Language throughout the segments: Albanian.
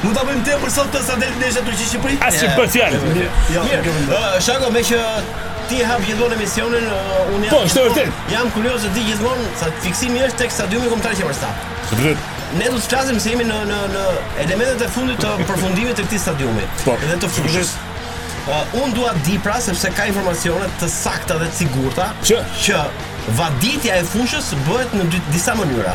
Mund ta bëjmë tepër sot sa del ndeshja Turqi Shqipëri? Asnjë fjalë. Jo, jo. Shako meqë ti e hap gjithmonë emisionin, uh, unë jam. Po, është e vërtetë. Jam kurioz të di gjithmonë se fiksimi është tek stadiumi kombëtar që përsa. Vërtet. Ne do të flasim se jemi në në në elementet e fundit të përfundimit të këtij stadiumi po, dhe të fushës. Uh, unë dua të di pra sepse ka informacione të sakta dhe të sigurta që që vaditja e fushës bëhet në disa mënyra.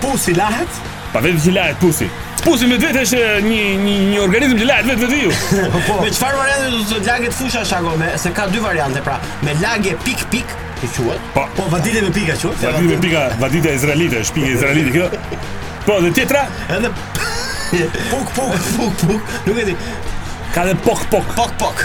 Pusi lahet? Pa vetë si lahet pusi. Pusi me vetë është një një një organizëm që lahet vetë vetiu. Po, po. Me çfarë variante do të laget fusha shako meqë se ka dy variante pra, me lagje pik pik që quhet. Po, po vaditje me pika quhet. Vaditje me pika, vaditje izraelite, shpikje izraelite kjo. Po, dhe tjetra? Edhe puk puk puk puk, nuk e di. Ka dhe pok pok. Pok pok.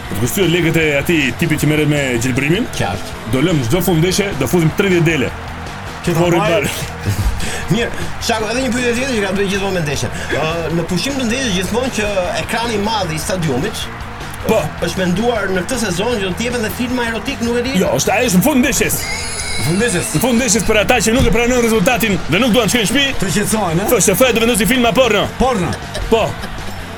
Për të kursyer lekët e atij tipit që merret me gjelbrimin. Qartë. Do lëmë, çdo fund ndeshje, do fusim 30 dele. Që të marr. Mirë, shako edhe një pyetje tjetër që ka të bëjë gjithmonë me ndeshjen. Uh, në pushim të ndeshjes gjithmonë që ekrani i madh i stadiumit Po, është menduar në këtë sezon që do të jepen dhe filma erotik, nuk e di. Jo, është ai është në fund ndeshjes. Në fund ndeshjes. Në fund ndeshjes për ata që nuk e pranojnë rezultatin dhe nuk duan të shkojnë në shtëpi. Të qetësohen, ëh. Po, shefi do vendosi filma porno. Porno. Po.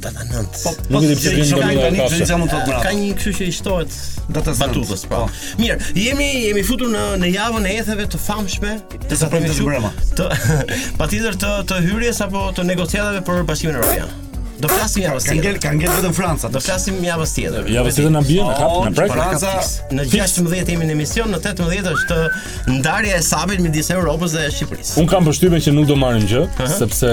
Data 9. Po, nuk e di pse vjen nga Mila Kafsha. Gjithçka mund të thotë Ka një kështu që i shtohet data 9. Batutës, po. po. Mirë, jemi jemi futur në në javën e etheve të famshme të sa të zbrema. Të patjetër të të hyrjes apo të negociatave për Bashkimin Evropian. Do flasim javën tjetër. Ka ngel, ka ngel vetëm Franca. Do flasim javën tjetër. Javën tjetër na bie në kap, në prek. Franca. Në 16 jemi në emision, në 18 është ndarja e shapit midis Europës dhe Shqipërisë. Un kam përshtypjen që nuk do marrim gjë, sepse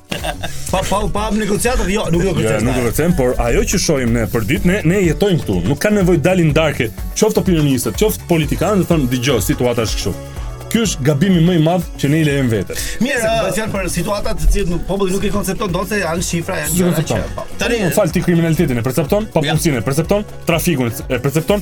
Pa pa pa në negociatat, jo, nuk do të kërcen. Nuk do të kërcen, por ajo që shohim ne për ditë, ne ne jetojmë këtu. Nuk ka nevojë dalin darke, qoftë opinionistët, qoftë politikanët, thonë dëgjo, situata është kështu. Ky është gabimi më i madh që ne i lejojmë vetes. Mirë, bëhet fjalë për situata të cilat nuk populli nuk i koncepton dot se janë shifra janë gjëra që. Po. Tani, fal, ti kriminalitetin e percepton, papunësinë e percepton, trafikun e percepton,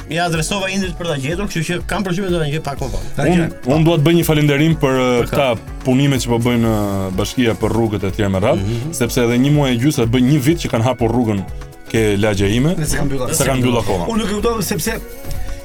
Ia adresova Indrit për ta gjetur, kështu që kam përshtypjen do ta gjej pak më vonë. Unë un dua të bëj një falënderim për uh, këta punime që po bëjnë uh, bashkia për rrugët e tjera me radhë, mm -hmm. sepse edhe një muaj e gjysë bën një vit që kanë hapur rrugën te lagja ime. Dhe s'e kanë mbyllur. S'e kanë mbyllur akoma. Unë nuk e kuptova sepse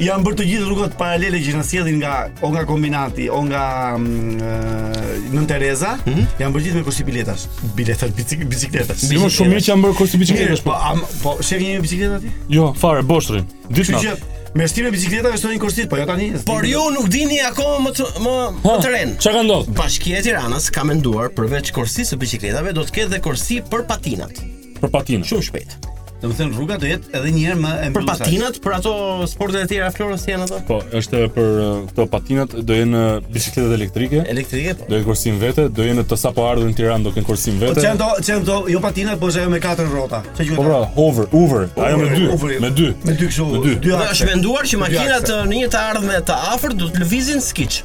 janë bërë të gjithë rrugët paralele që na sjellin nga o nga kombinati o nga mm, uh, Nën Tereza, mm -hmm. janë bërë gjithë me korsi biletash. biletat bicik biçikletash. Shumë mirë që janë bërë korsi biçikletash. Po, po, sheh një biçikletë aty? Jo, fare, bosh rrinë. Ditë natë. Me shtimin e biçikletave shtoni korsitë, po jo tani. Por ju nuk dini akoma më të, më ha, të ren. Çka ka ndodhur? Bashkia e Tiranës ka menduar përveç korsisë së biçikletave do të ketë dhe korsi për patinat. për patinat. Shumë shpejt. Domethënë rruga do jetë edhe një herë më e mbyllur. Për patinat, për ato sportet e tjera florës janë ato. Po, është për uh, këto patinat do jenë uh, biçikletat elektrike. Elektrike. Po. Do jenë kursim vete, do jenë të sapo ardhur në Tiranë do kenë kursim po, vete. Po çan do, çan do, jo patinat, por janë me katër rrota. Çdo gjë. Po, pra, hover, over, ajo me dy, me dy. Me dy kështu. Me dy. Është menduar që makinat uh, në një të ardhme të afërt do të lëvizin skiç.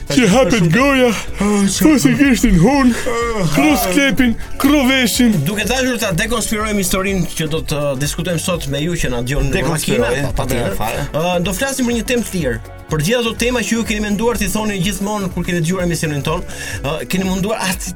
Që hapet goja, po fut gishtin hund, kru sklepin, kru veshin. Duke dashur ta dekonspirojmë historinë që do të diskutojmë sot me ju që na dëgjoni në makina, pa të fare. Do flasim për një temë të lirë. Për gjithë ato tema që ju keni menduar t'i thoni gjithmonë kur keni dëgjuar emisionin tonë, keni menduar atë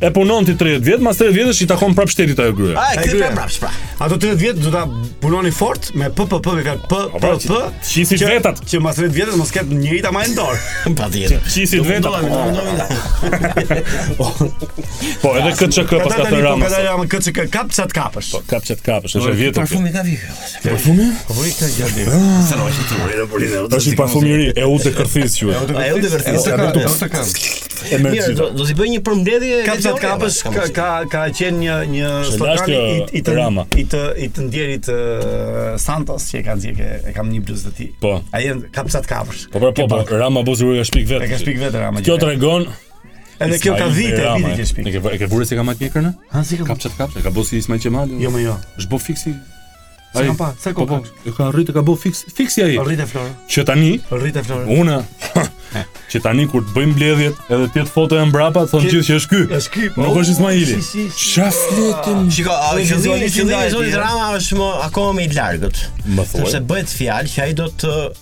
e punon ti 30 vjet, mas 30 vjetësh i takon prap shtetit ajo gruaja. Ja kthen prap pra. Ato 30 vjet do ta punoni fort me p p p ka p p p. Çisi vetat. Që mas 30 vjetësh mos ketë njeri ta marrë n'dorë. Patjetër. Çisi vetat. Po edhe këtë çka pas ka thënë Rama. Ka Rama këtë çka kap ça të kapësh. Po kap ça të kapësh, është e vjetër. Parfumi ka vijë. Parfumi? Po vuri këtë gjallë. Sa rrosh ti rrë në polinë. Tash i parfumi i ri, e udhë kërthis ju. E udhë kërthis. E udhë kërthis. Mirë, do, do t'i bëj një përmbledhje kap ça të kapësh ka ka ka qenë një një slogan i i të Rama. i të i të ndjerit uh, Santos që e ka nxjerë e, e kam një bluzë të tij. Po. Ai kap ça të kapësh. Po pra, po, po, Rama bozi rrugë shpik vetë. E ka shpik vetë Rama. Kjo tregon Edhe kjo ka vite, vite që shpik. E ke vu re si ka mbajtë mjekrën? Ha, si ka? Kap ça të kap ça të, ka bo si Ismail Qemali. Jo mo jo. Është bo fiks si Ai pa, se po po, e ka rrit e ka bo fiks, fiks si ai. Rrit e Flora. Që tani, rrit e Flora. Unë që tani kur të bëjmë mbledhjet, edhe të jetë fotoja mbrapa, thonë të gjithë që është ky. Është ky. Po. Nuk është Ismaili. Ç'a fletim? Shiko, a është vizualisht i ndaj. Rama është më akoma më i largët. Sepse bëhet fjalë që ai do të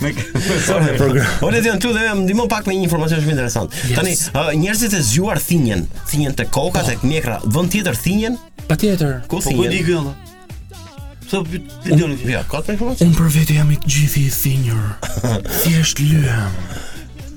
Me sorry program. Po le të janë ty dhe më ndihmoni pak me një informacion shumë interesant. Yes. Tani, uh, njerëzit e zgjuar thinjen, thinjen te koka, tek mjekra, vend tjetër thinjen? Patjetër. Ku thinjen? Po ku di ky ëndër? Sa video nuk vjen. Ka të informacion. Unë për vete jam i gjithi i thinjur. Thjesht lyhem.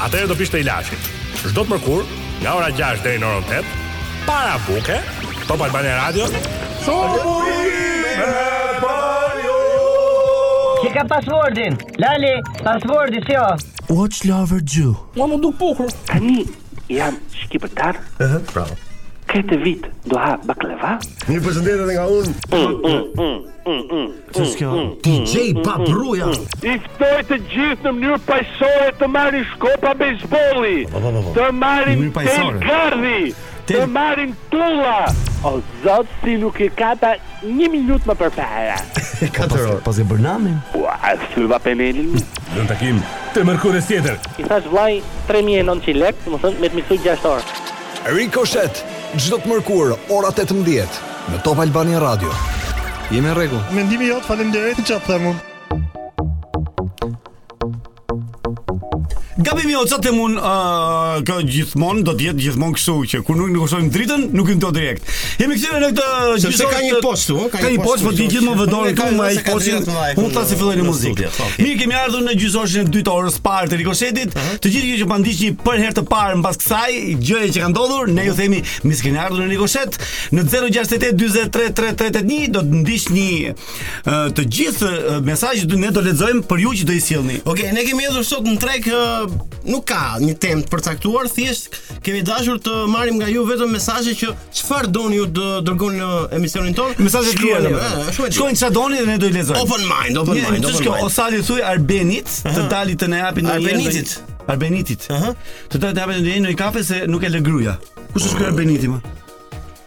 Atëherë do pish ti ilaçin. Çdo të mërkur, nga ora 6 deri në orën 8, para buke, Top Albania Radio. Kush e ka pasvordin? Lali, pasvordi si është? Watch Lover Jew. Mua më duk bukur. Tani jam shqiptar. Ëh, bravo. Këtë vit do ha baklava. Mirë përshëndetje nga unë. Mm, mm, mm, mm, mm. Ç'është kjo DJ pa bruja I ftoj të gjithë në mënyrë paqësore të marrin shkopa bejsbolli Të marrin tel gardhi Të marrin tulla O zot si nuk ika një minut më përpara Katër orë Po se bëre namin Ua, a solla penelin Në në takim të mërkurës tjetër I thashë vllai 3900 lek Domethënë me të miksu 6 orë Rikoshet Çdo të mërkur, ora 18 Në Top Albania Radio. Jemi në rregull. Mendimi jot, faleminderit ça të them unë. Gabimi o ça të them unë, uh, ka gjithmonë do të jetë gjithmonë kështu që kur nuk negociojmë dritën, nuk hyn dot direkt. Jemi kthyer në këtë gjithë. Sepse ka një post këtu, ka një post, po ti gjithmonë vë dorën këtu me ai postin. Unë thashë se filloi në muzikë. Mirë, kemi ardhur në gjysmën e dytë të orës parë të Rikoshetit. Mhm. Të gjithë ju që po na ndiqni për herë të parë mbas kësaj gjëje që ka ndodhur, ne ju themi mirë se keni ardhur në Rikoshet. Në 068 43 33 81 do të ndiqni uh, të gjithë uh, mesazhet që ne do lexojmë për ju që do i sillni. Okej, okay, ne kemi hedhur sot në treg uh, nuk ka një temë të përcaktuar, thjesht kemi dashur të marrim nga ju vetëm mesazhe që çfarë doni ju të dërgoni në emisionin tonë. Mesazhe të tjera. Eh, Shkruani çfarë doni dhe ne do i lexojmë. Open mind, open mind. Çfarë kjo? O Sale thuaj Arbenit, të dali të na japi një Arbenitit. Arbenitit. Ëh. Të dali të japi një kafe se nuk e lë gruaja. Kush është ky Arbeniti më?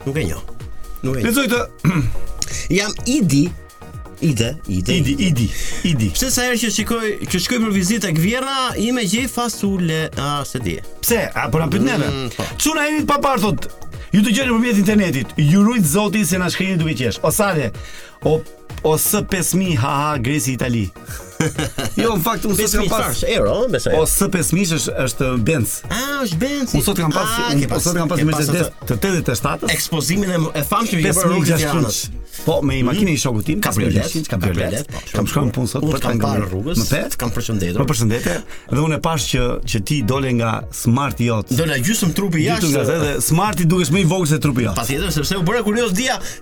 Nuk e njoh. Nuk e njoh. Lexoj të Jam Idi, Ide, ide. Idi, idi, idi. Pse sa herë që shikoj, që shkoj për vizitë tek vjehrra ime gjej fasule, as e di. Pse? A po na pyet neve? Mm, po. Çuna jeni të paparë thotë. Ju dëgjoj nëpërmjet internetit. Ju rujt Zoti se na shkrini duke qesh. O Sale, o O S 500 ha ha Gresi Itali. jo, në fakt unë sot kam pas euro, ëh, besoj. O S 500 është është Benz. Ah, është Benz. Unë sot kam pas, ah, unë sot kam pas Mercedes të 87-të. Ekspozimin e famshëm që bën rrugën e Tiranës. Po, me mhm. makinën e shokut tim, kabriolet, kabriolet. Po, kam shkuar në punë sot për të ngrënë rrugës. Më pet, kam përshëndetur. Po përshëndetje. Dhe unë e pash që që ti dole nga Smarti jot. Dole gjysmë trupi jashtë. Gjysmë nga dhe Smarti dukesh më i vogël se trupi jot. Patjetër, sepse u bëra kurioz dia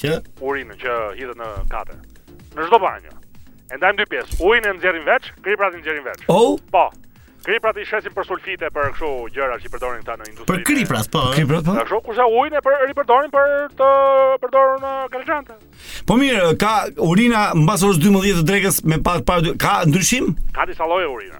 Që urinën që hidhet në kate. Në çdo banjë. E ndajmë dy pjesë. Ujin e nxjerrim veç, kriprat i nxjerrim veç. Oh? Po. Kriprat i shesin për sulfite për kështu gjëra që i përdorin këta në industri. Për kriprat, po. Kriprat po. Ashtu kurse ujin e ripërdorin për të përdorur në galxhante. Po mirë, ka urina mbas orës 12 të drekës me para ka ndryshim? Ka disa lloje urinash.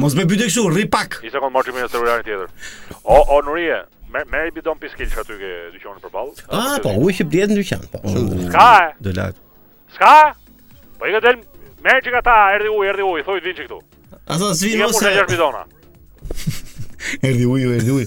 Mos më bëj kështu, rri pak. Një sekond ta marr me celularin tjetër. O o Nurie, merr merr bidon piskil çka ty ke dyqanin përballë. Ah, po, uji që blet në dyqan, po. Oh, shumë drejt. Ska. Do lart. Ska? Po i ka del merr çka ta, erdhi uji, erdhi uji, thoi vin këtu. Asa svin ose. Ja, po çfarë bidona? Erdhi uji, erdhi uji.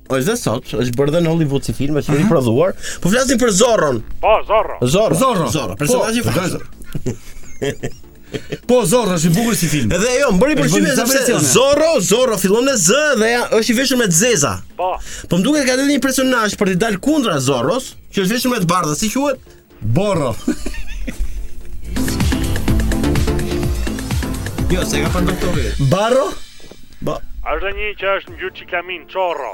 Po është dhe sot, është bërë dhe në Hollywood si film, është i prodhuar. Po flasim për Zorron. Po, Zorro. Zorro. Zorro. Zorro. Personazhi i po, Zorro. Po Zorro është i bukur si film. Edhe jo, më bëri përshtypje sepse Zorro, Zorro fillon me Z dhe ja, është i veshur me të zeza. Po. Po më duket ka dhe një personazh për të dalë kundra Zorros, që është veshur me të bardha, si quhet? Borro. Jo, se ka thënë doktori. Barro? Ba. Është një që është ngjyrë çiklamin, Çorro.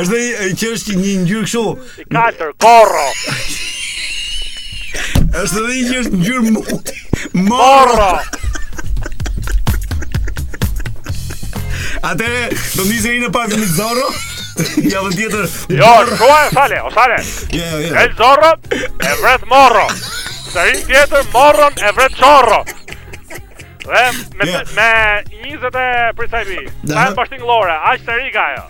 Është një që është një ngjyrë kështu. I katërt, Korro. Është një që është ngjyrë muti. Morro. Atë do nisë i në pak me zorro. Ja vë tjetër. Jo, shkruaje Sale, o Sale. Jo, jo, jo. El Zorro e vret Morro. Serinë tjetër Morron e vret Çorro. Dhe me yeah. me 20 e prisaj bi. Sa e bashkë nglore, aq të rika ajo.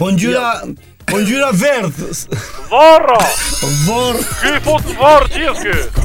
Po ngjyra, yeah. po ngjyra e verdhë. Varro. Varro. Ky fut varr gjithë ky.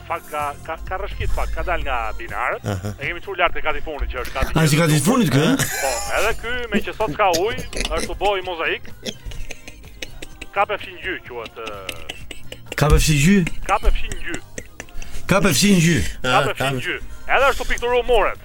fakt ka ka ka rrëshqit pak, ka dal nga binarët. Ne kemi çuar lart te katifonit që është te kati. Është katifonit kë? Po, edhe ky meqë sot ka ujë, është u bo mozaik. Ka pe fshin gjy quhet. Ka pe fshin gjy? Ka pe fshin gjy. Ka pe fshin gjy. Ka pe fshin gjy. Edhe është u pikturuar muret.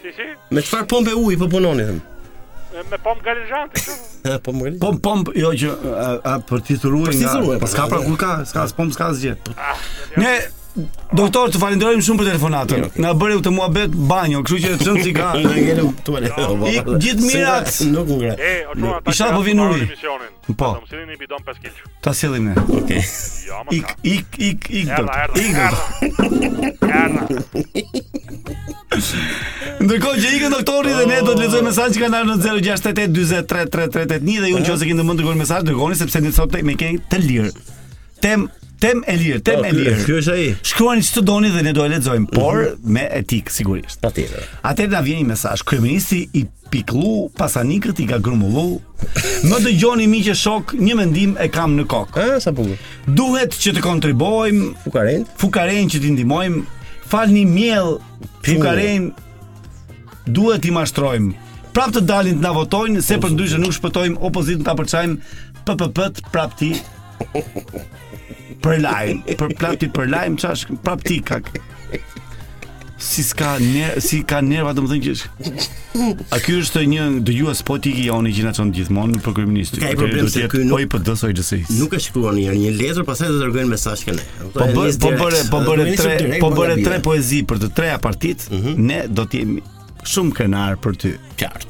Si si? Me çfarë pompe uji po punoni them? Me pompë xhaxhanti kështu. Po, po më Pom pom jo që a, a për t'i thuruar nga. Po, po s'ka pra kur ka, s'ka pom s'ka asgjë. Ah, ne Doktor, të falënderojmë shumë për telefonatën. Na bëri këtë muhabet banjo, kështu që çon si ka. Ne ngelëm tualet. Gjithë mirat. Nuk u ngre. Isha po vjen uria. Po. Më sillni një bidon 5 kg. Ta sillim ne. Okej. Jo, më Ik, ik, ik, ik. Erdha, erdha. Ik. Erdha. Ndërkohë që ikën doktori dhe ne do të lexojmë mesazhe që kanë ardhur në 068 43 381 dhe ju nëse keni mundësi të dërgoni mesazh, dërgoni sepse ne sot e kemi të lirë. Temë Temë e lirë, temë po, e lirë. Ky është ai. Shkruani ç'të doni dhe ne do e lexojmë, por mhm. me etikë sigurisht. Patjetër. Atëherë na vjen një mesazh. Kryeministri i Pikëllu pasanikët i ka grumullu Më dëgjoni miq e shokë Një mendim e kam në kokë A, sa bukur Duhet që të kontribuojmë Fukarenjtë Fukarenjtë që t'i ndihmojmë Falni miell Fukarenjtë Duhet t'i mashtrojmë Prapë të dalin të na votojnë Se për ndryshe nuk shpëtojmë Opozitën ta përçajmë PPP-t prapë t'i Për lajm, për plati për lajm çash prapë ti kak. Si ka ne, si ka nerva domethënë që A ky është një dëgjues politik i joni që na çon gjithmonë për kryeministrin. Ka problem se ky nuk po i PD soj dësi. Nuk e shkruan një një letër, pastaj do të dërgojnë mesazh te ne. Po bëre, po bëre, po bëre tre, po bëre tre poezi për të treja partitë, mhm. ne do të jemi Shumë krenar për ty. Qartë.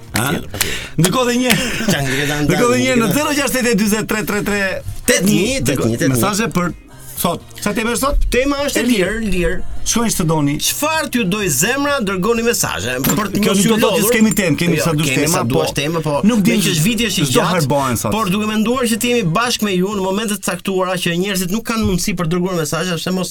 Ndërkohë dhe një. Ndërkohë dhe një në 0683338100 mesazhe për sot. Ça teme është sot? Tema është e lirë, lirë. Shkruani ç'të doni. Çfarë t'ju dojë zemra, dërgoni mesazhe. Për të mos ju lodhur. Kemi temë, kemi jo, sa dush tema, po kemi tema, po. Nuk di që është viti është i gjatë. Por duke menduar që të jemi bashkë me ju në momente të caktuara që njerëzit nuk kanë mundësi për të dërguar mesazhe, pse mos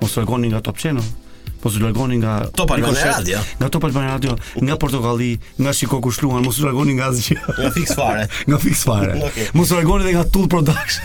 Mos u largoni nga Top Channel. Mos u largoni nga Top Albania Radio. Nga Top Albania Radio, nga Portokalli, nga Shiko kush luan, mos u largoni nga asgjë. Nga Fiks Fare. nga Fiks Fare. okay. Mos u largoni dhe nga Tool Production.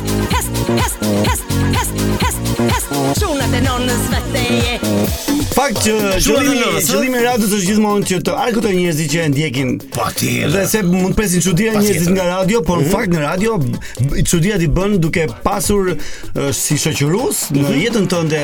Fakt që qëllimi i qëllimi i radios është gjithmonë që të argëtojë njerëzit që e ndjekin. Patjetër. Dhe s'mund të presin çudira njerëzit nga radio, por në mhm. fakt në radio çudirat i bën duke pasur si shoqërues në mhm. jetën tënde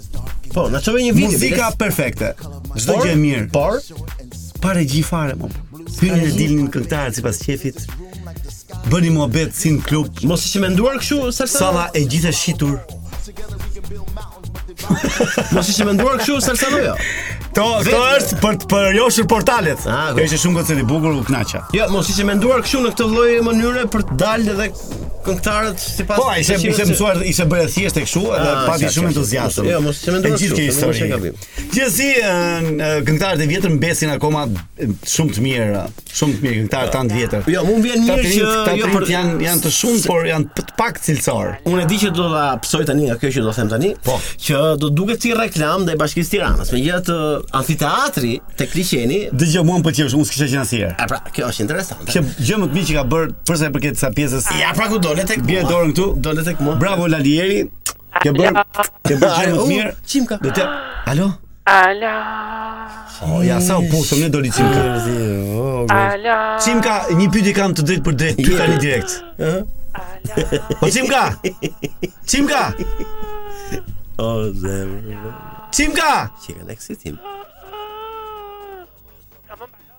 Po, na çove një video. Muzika bilet. perfekte. Çdo gjë mirë. Por pa regji fare më. Hynin e dilnin këngëtarët sipas qefit. Bënin muhabet si në klub. Mos ishte menduar kështu sa sala e gjithë e shitur. Mos ishte menduar kështu sa sala jo. Jo, jo është për të joshur portalet. Ah, Kjo ishte shumë koncert i bukur u knaqa. Jo, mos ishte menduar kështu në këtë lloj mënyre për të dalë dhe këngëtarët sipas Po, ishte ishte menduar, ishte bërë thjesht kështu, edhe ah, pati shumë entuziazëm. Jo, mos e mendoj gjithë këtë histori. Gjithsesi, këngëtarët e vjetër mbesin akoma shumë të mirë, shumë të mirë këngëtarët tanë të vjetër. Jo, mu m'vjen mirë që ta jo, për janë janë të shumë, por janë të pak cilësorë. Unë e di që do ta pësoj tani nga kjo që do them tani, po. që do duket si reklamë ndaj Bashkisë Tiranës. Megjithatë, amfiteatri te Liqeni, dëgjoj mua më pëlqeu shumë, s'kisha qenë asnjëherë. Pra, kjo është interesante. Që gjë më të mirë që ka bërë për sa i përket sa pjesës. Ja pra ku dole tek bie dorën këtu. Dole tek mua. Bravo Lali Eri. Ke bërë, ke bërë gjë më të uh, mirë. Çimka. Do të. Alo. Alo. Oh, ja sa u futëm në doli Çimka. Alo. Çimka, një pyetje kam të drejtpërdrejtë, ty tani direkt. Ëh. Po Çimka. Çimka. O zemër. Çimka. Çimka, next time.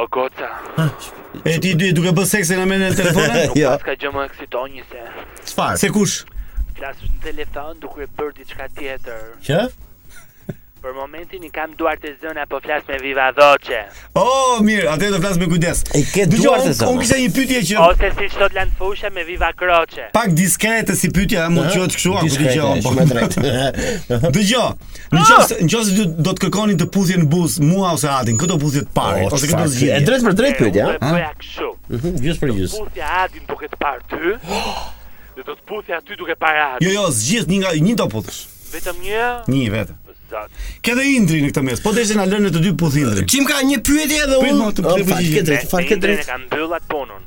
O goca. E ti dy duke bë seks në mendën e telefonit? Jo. Po s'ka gjë më eksituese. Çfarë? Se kush? Të flasësh në telefon duke bërë diçka tjetër. Që? Për momentin i kam duart e zëna po flas me Viva Voçe. Oh, mirë, atëherë do flas me kujdes. I ke duart e zëna. Unë kisha një pyetje që Ose si çdo lan fusha me Viva Kroçe. Pak diskrete si pyetje, mund të quhet kështu, apo dëgjoj. Shumë drejt. Dëgjoj. Në ah! qoftë, në qoftë se do të kërkonin të puthje në buzë mua ose Adin, kë do puthje të parë, oh, ose kë do zgjidhje. Është drejtpërdrejt pyetja, ja. Po ja kështu. Mhm, gjysmë për gjysmë. Puthja Adin duke të parë ty. Dhe do të puthja ty duke parë Adin. Jo, jo, zgjidh një nga një do puthësh. Vetëm një? Një vetëm. Ke dhe Indrin në këtë mes. Po deshën na lë të dy puth Indrin. Çimka një pyetje edhe unë. Po të bëj. Ke të drejtë, fal ke të drejtë. Ka mbyllur punën.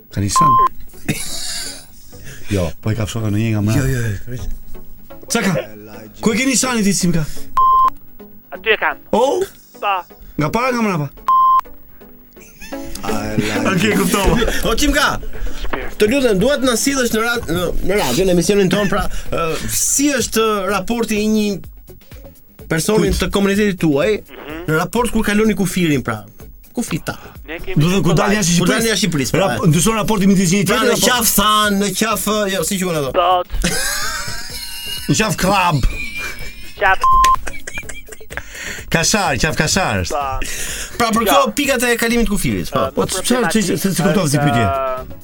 Kanisan. Jo, po e kafshon në një nga më. Jo, jo, jo. Çaka. Ku e keni sanit i Çimka? Aty e kam. Oh? Pa. Nga para nga mbrapa. Ok, kuptova. O Çimka? Të lutem, dua të na sjellësh në rad në, në radio në emisionin tonë, pra, uh, si është raporti i një personi të komunitetit tuaj mhm. në raport kur kaloni kufirin pra kufita. Do të kur dal jashtë Shqipërisë. Dal jashtë Shqipërisë. Pra, pra ndryshon raporti me dizin pra, tjetër. Në Qafë Thanë, në Qafë, jo, si quhen ato? Bot. Në Qafë Krrabë. Qafë. Kashar, Qafë Kashar. Pa. Pra. pra për këto pikat e kalimit të kufirit. Po, po çfarë s'e kupton si pyetje?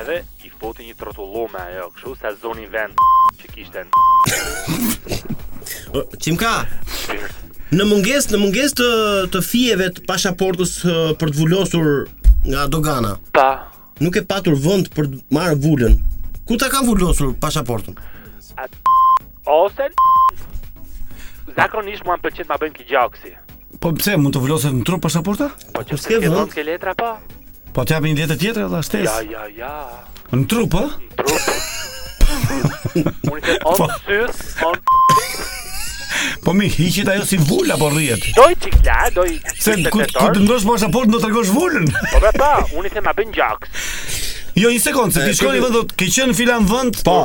Edhe i futi një rrotullame ajo, kështu sa zinin vend që kishte. Çimka. Në mungesë, në mungesë të të fijeve të pasaportës për të vulosur nga dogana. Pa. Nuk ke patur vend për të marrë vulën. Ku ta kanë vulosur pasaportën? Ose zakonisht mua pëlqen ta bëjnë kijaksi. Po pse mund të vuloset në trup pasaporta? Po që s'ke vënd te letra po? Po të japin letër tjetër edhe ashtes? Ja, ja, ja. Në trup, ë? Në trup. Unë të on po. syr, on Po më hiqet ajo si vulë apo rri? Do hiqet la, do hiqet. Se kur kur të ndodh pasaportë do tregosh vulën. Po pra, po, unë i them a bën gjaks. Jo, një sekond, se ti shkon në vend, ke qenë në filan vend? Po.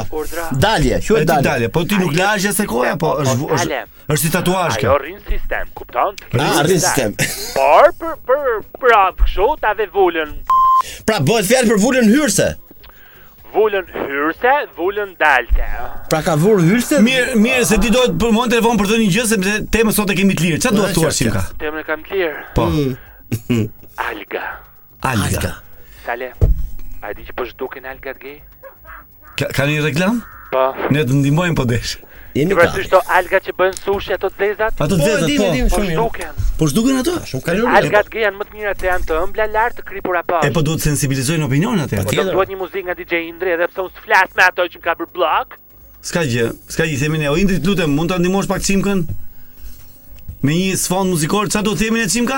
Dalje, quhet dalje. Dalje, po ti nuk lajë se koja, po është është Është si tatuazh kjo. Ajo rri në sistem, kupton? Ah, rri në sistem. Por për për për atë kështu ta vë vulën. Pra bëhet fjalë për vulën hyrëse. Vulën hyrëse, vulën dalëse. Pra ka vulë hyrëse? Mirë, mirë, se ti do të për momentin e vonë për të një gjë sepse temën sot e kemi të lirë. Çfarë do të thuash Çimka? Temën e kam të lirë. Po. Mm. Alga. Alga. Sale. A di që po zhduken algat gej? Ka, ka një reklamë? Po. Ne të ndihmojmë po desh. Jeni Ti vërtetë këto alga që bëjnë sushi ato të zezat? Ato të zezat po. Po, po zhduken. Po zhduken ato? Shumë kalori. Algat që janë më të mira se janë të ëmbla lart të kripura pa. Po. E po duhet të sensibilizojnë opinionin atë. Po duhet një muzikë nga DJ Indri edhe pse unë s'flas me atë që më ka bërë bllok. S'ka gjë. S'ka gjë themi ne. O Indri, të lutem, mund ta ndihmosh pak Çimkën? Me një sfond muzikor, çfarë do të themi ne Çimka?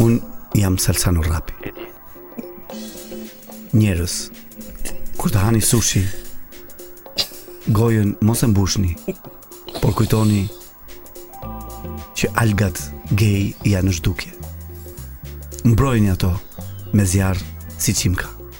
Unë jam Salsano Rapi. Njerëz, kur të hani sushi, gojën mos e mbushni, por kujtoni që algat gej janë në zhdukje. Mbrojni ato me zjarr si qimka.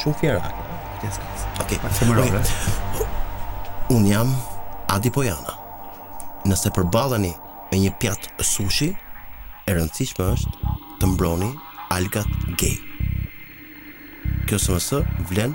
Shumë fjerë ake. Ok, pak femërore. Unë jam Adi Pojana. Nëse përballeni me një pjatë sushi, e rëndësishme është të mbroni algat gej. Kjo se më s'vlen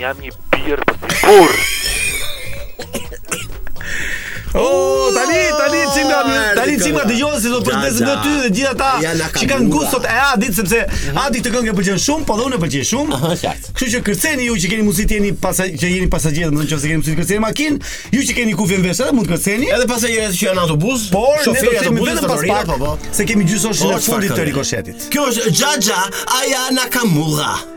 Jam një herë për si burrë. Oh, tani, tani cimra, tani cimra dëgjon se do përshëndesim ty dhe gjithë ata që kanë gustot e Adit sepse Adit kjo këngë pëlqen shumë, po dhe unë pëlqej shumë. Aha, qartë. Kështu që kërceni ju që keni mundësi të jeni pas që jeni pasagjerë, më nëse keni mundësi të kërceni makinë, ju që keni kufje vesh, edhe mund të kërceni. Edhe pasagjerët që janë autobus, por ne do të kthehemi vetëm pas pak, po, po. se kemi gjysmë orë e fundit të rikoshetit. Kjo është Xhaxha Aja Nakamura.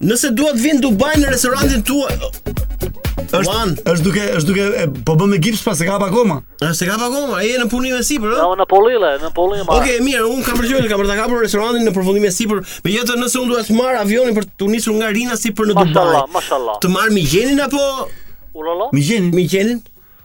Nëse dua të vin në Dubai në restorantin tuaj, është One. është duke është duke e, po bën me gips pra s'e ka hap akoma. a s'e ka hap akoma, është në punim e sipër, ë? Jo, në Polile, në Polile. ma. Okej, mirë, unë kam përgjigjen, kam për ta kapur restorantin në përfundim e sipër. Megjithatë, nëse unë dua të marr avionin për të nisur nga Rinasi për në Dubai. Mashallah, mashallah. Të marr Migjenin apo Ulolo? Migjenin. Migjenin?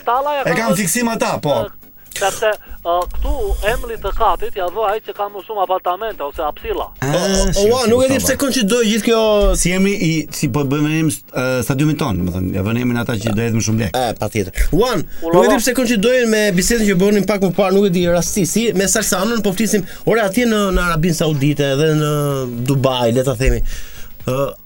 E kanë fiksim ata, po. Sepse këtu emrin e katit ia vë ai që ka më shumë apartamente ose apsila. Ah, po, po, po, ua, nuk e di pse koinçidoi gjithë kjo si emri i si po bëjmë emrin stadiumit tonë, me thënë, ia vënë emrin ata që do japin më shumë lek. Eh, patjetër. Uan, nuk e di pse koinçidojnë me bisedën që bënim pak më parë, nuk e di rastësi me Salsanon po flisim, ora atje në në Arabinë Saudite dhe në Dubai, le ta themi. Ë,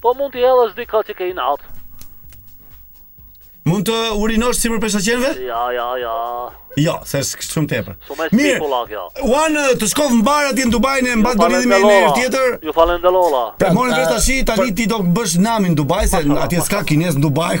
Po mund të hedhësh dikë që ke inat. Mund të urinosh sipër peshkaqenëve? Ja, ja, ja. Jo, se është shumë tepër. Mirë, polak, ja. Uan të shkoftë mbarë atje në Dubai na mbaj, do lidhim me një tjetër. Ju falem Dalola. Pra more vesh ti tani ti do të bësh namin në Dubai se atje s'ka kinez në Dubai.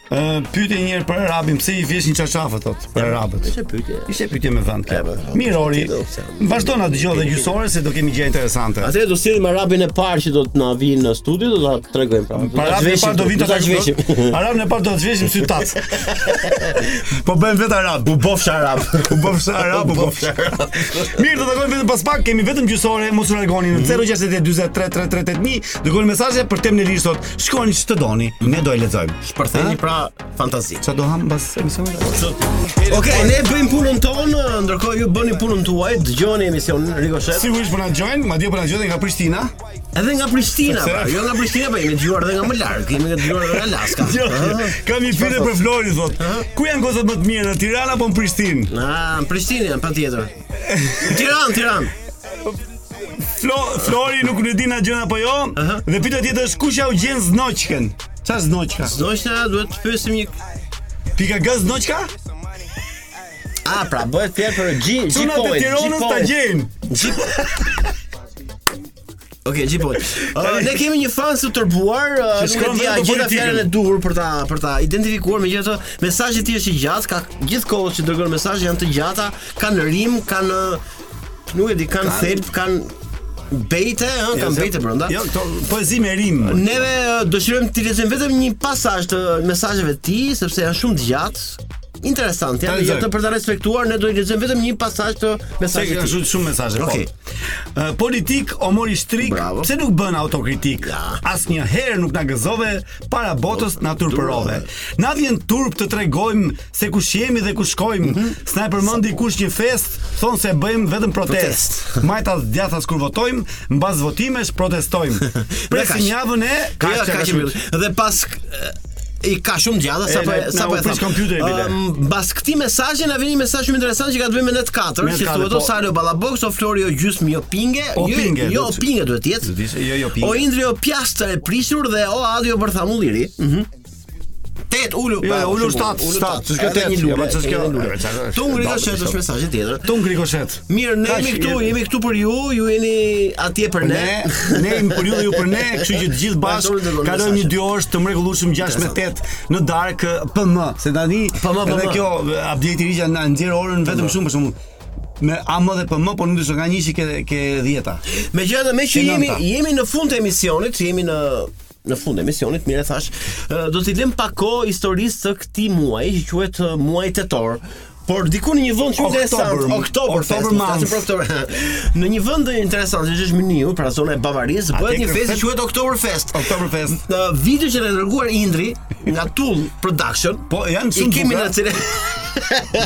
Pyete një herë për Arabin, pse i veshin çarçafë, thot, për Arabët? Ishte pyetje. Ishte pyetje me vend, kjo. Mirë, Ori, vazhdo na dëgjo dhe gjysmë ore, se do kemi gjëra interesante. Ate, do sjellim Arabin e parë që do të na vijë në studio, do ta tregojmë pra. Për Arabin e parë do vijë ta zhveshim. Arabin e parë do ta zhveshim si tacë. Po bëhem vetë Arab, u bofsh Arab. U bofsh Arab, u bofsh Arab. Mirë, do takojmë vetëm pas pak, kemi vetëm gjysmë ore, mos u largoni në 062 mhm. 333 8000, dërgoni mesazhe për temën e lirë sot. Shkruani ç'të doni, ne do e lexojmë. Shpërtheni pra fantazinë. Ça do hamë pas emisionit? Okej, okay, ne bëjmë punën tonë, ndërkohë ju bëni punën tuaj, dëgjoni emisionin Ricochet. Sigurisht po na dëgjojnë, madje po na dëgjojnë nga Prishtina. Edhe nga Prishtina, pra, jo nga Prishtina, po jemi dëgjuar edhe nga më larg, jemi dëgjuar edhe nga Alaska. Jo, kam një pyetje për Florin sot. Ku janë gocat më të mira në Tiranë apo në Prishtinë? Ah, në Prishtinë janë patjetër. Tiranë, Tiranë. Flo, Flori nuk e di, ndonjë gjë apo jo Dhe pyetja tjetër është kush jua gjen zoçkën Ça zoçka? Zoçka duhet të pyesim një Pika gë znoqka? A, pra, bëhet fjalë për gji, gji pojnë Cunat e Tironës të gjenë Gji pojnë Ok, gji pojnë uh, Ne kemi një fans të tërbuar uh, Nuk e di gjeta fjalën e duhur për ta, për ta identifikuar Megjithatë mesazhet i ka të gjata Ka gjithë kohës që dërgon mesazhe janë të gjata Kanë rimë, kanë Nuk e di, kanë Kan- thelb, kanë bejte, ëh, kanë se- bejte brenda. Jo, këto poezi me rimë. Neve ë, dëshirojmë të lexojmë vetëm një pasazh të mesazheve të tij, sepse janë shumë të gjatë. Interesant, Ta janë lexoj. jetë për ta respektuar, ne do të lexojmë vetëm një pasazh të Sa mesazhit. që të kanë tij. shumë shumë mesazhe. po. Okej. Ë, Politikë o mori shtrigë, Bravo. pse nuk bën autokritikë? Asnjëherë nuk na gëzove para botës na turpërove. Na vjen turp të tregojmë se kush jemi dhe ku shkojmë. Mhm. S'na e përmendi kush një festë, thonë se bëjmë vetëm protestë. Majtas djathtas kur votojmë, mbas votimesh protestojmë. Presim javën e ka ka dhe pas i ka shumë të gjata sa po sa po pres kompjuterin bile. Mbas këtij mesazhi na vjen një mesazh shumë interesant që ka të bëjë me net 4, si thotë po. Salo Ballabox o Flori o gjysmë jo pinge, jo jo pinge duhet të jetë. Vizë, jo, jo, pinge. O Indri o piastër e prishur dhe o Adi o bërtha mulliri. Mhm. Tetë ulu. Jo, jo, ulu shtatë, shtatë, ç'është kjo tetë? Jo, ç'është kjo? T'u ngri koshet është mesazhi tjetër. T'u ngri koshet. Mirë, ne jemi këtu, jemi këtu për ju, ju jeni atje për ne. Ne jemi për ju dhe ju për ne, kështu që të gjithë bashkë kalojmë një dy orë të mrekullueshme 6 me 8 në darkë PM. Se tani edhe kjo update i ri që na nxjerr orën vetëm shumë për shkakun me AM dhe PM, por nuk e di ça ka njëshi ke ke 10-a. Megjithatë, me që jemi jemi në fund të emisionit, jemi në në fund të emisionit, mirë thash, do t'i lëmë pak kohë historisë së këtij muaji që quhet muaji tetor. Por diku në një vend që është interesant, oktober, oktober mas. Në një vend interesant, që është Mynihu, pra zona e Bavarisë, bëhet një festë që quhet Oktoberfest. Oktoberfest. Në video që na ka dërguar Indri nga Tool Production, po janë shumë. I kemi në cilë.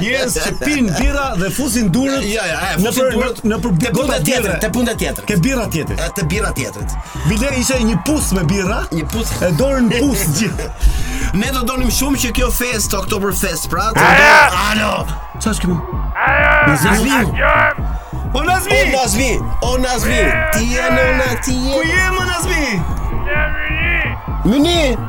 Njerëz që pin birra dhe fusin duart. Ja, ja, e, në për në për te gota tjetër, te gota tjetër. Ke birra tjetër. E te birra tjetër. Bile ishte një pus me birra, një pus e dorën në pus gjithë. Ne do donim shumë që kjo festë Oktoberfest pra. Alo. Çfarë është kjo? Në zhvillim. O Nazmi! O Nazmi! O Nazmi! Ti je në në ti je! Ku je më Nazmi? Në Mynih! Mynih!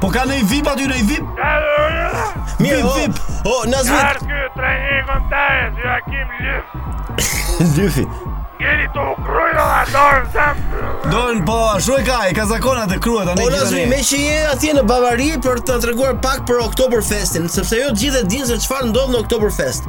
Po ka ndonjë vip aty ndonjë vip Ka do vip. o, në zvit Qarë këtë trajnerin e kombëtares Joachim Löw Löwi Gjeri të u kruajë dhe dorën zem Dorën, po, shumë e ka, e ka zakon të kruajë O Nazmi, meqë je atje në Bavari për të treguar pak për Oktoberfestin Sepse jo të gjithë e dinë se çfarë ndodh në Oktoberfest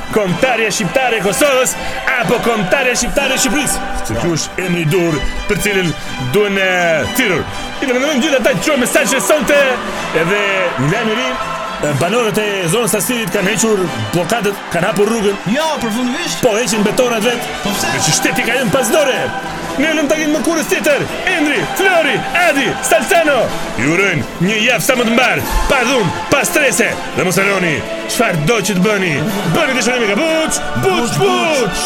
Kombëtarja Shqiptare e Kosovës apo Kombëtarja Shqiptare e Shqipërisë? Se kjo është emri i duhur për cilin duhen thirrur. I falënderojmë gjithë ata për mesazhet sonte edhe një lajm i ri, banorët e zonës së Astirit kanë hequr bllokadat, kanë hapur rrugën. Jo, përfundimisht? Po, heqin betonat vetë. Po pse? Se shteti i ka lënë pas dore. Ne lëmë takim të mërkurës tjetër, Endri, Flori, Adi, Salsano. Ju urojnë një javë sa më të mbarë, pa dhunë, pa strese. Dhe mos harroni, çfarëdo që të bëni, bëni dëshirën me kapuç, puç puç.